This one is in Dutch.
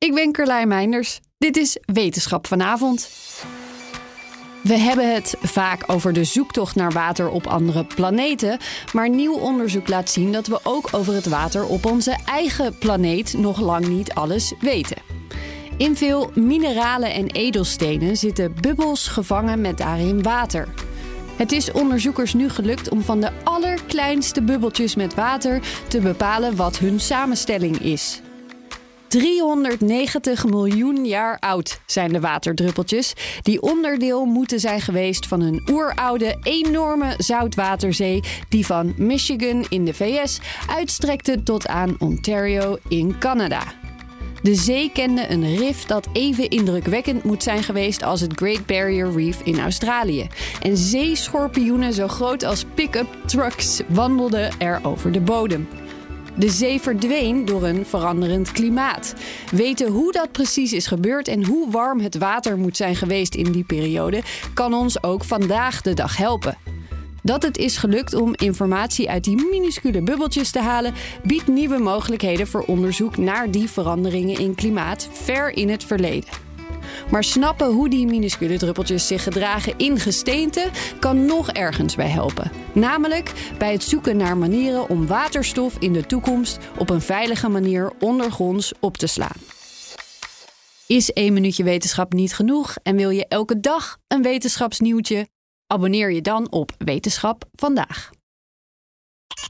Ik ben Carlijn Meinders. Dit is Wetenschap vanavond. We hebben het vaak over de zoektocht naar water op andere planeten, maar nieuw onderzoek laat zien dat we ook over het water op onze eigen planeet nog lang niet alles weten. In veel mineralen en edelstenen zitten bubbels gevangen met daarin water. Het is onderzoekers nu gelukt om van de allerkleinste bubbeltjes met water te bepalen wat hun samenstelling is. 390 miljoen jaar oud zijn de waterdruppeltjes, die onderdeel moeten zijn geweest van een oeroude, enorme zoutwaterzee die van Michigan in de VS uitstrekte tot aan Ontario in Canada. De zee kende een rif dat even indrukwekkend moet zijn geweest als het Great Barrier Reef in Australië. En zeeschorpioenen zo groot als pick-up trucks wandelden er over de bodem. De zee verdween door een veranderend klimaat. Weten hoe dat precies is gebeurd en hoe warm het water moet zijn geweest in die periode, kan ons ook vandaag de dag helpen. Dat het is gelukt om informatie uit die minuscule bubbeltjes te halen, biedt nieuwe mogelijkheden voor onderzoek naar die veranderingen in klimaat ver in het verleden. Maar snappen hoe die minuscule druppeltjes zich gedragen in gesteente kan nog ergens bij helpen. Namelijk bij het zoeken naar manieren om waterstof in de toekomst op een veilige manier ondergronds op te slaan. Is één minuutje wetenschap niet genoeg en wil je elke dag een wetenschapsnieuwtje? Abonneer je dan op Wetenschap vandaag.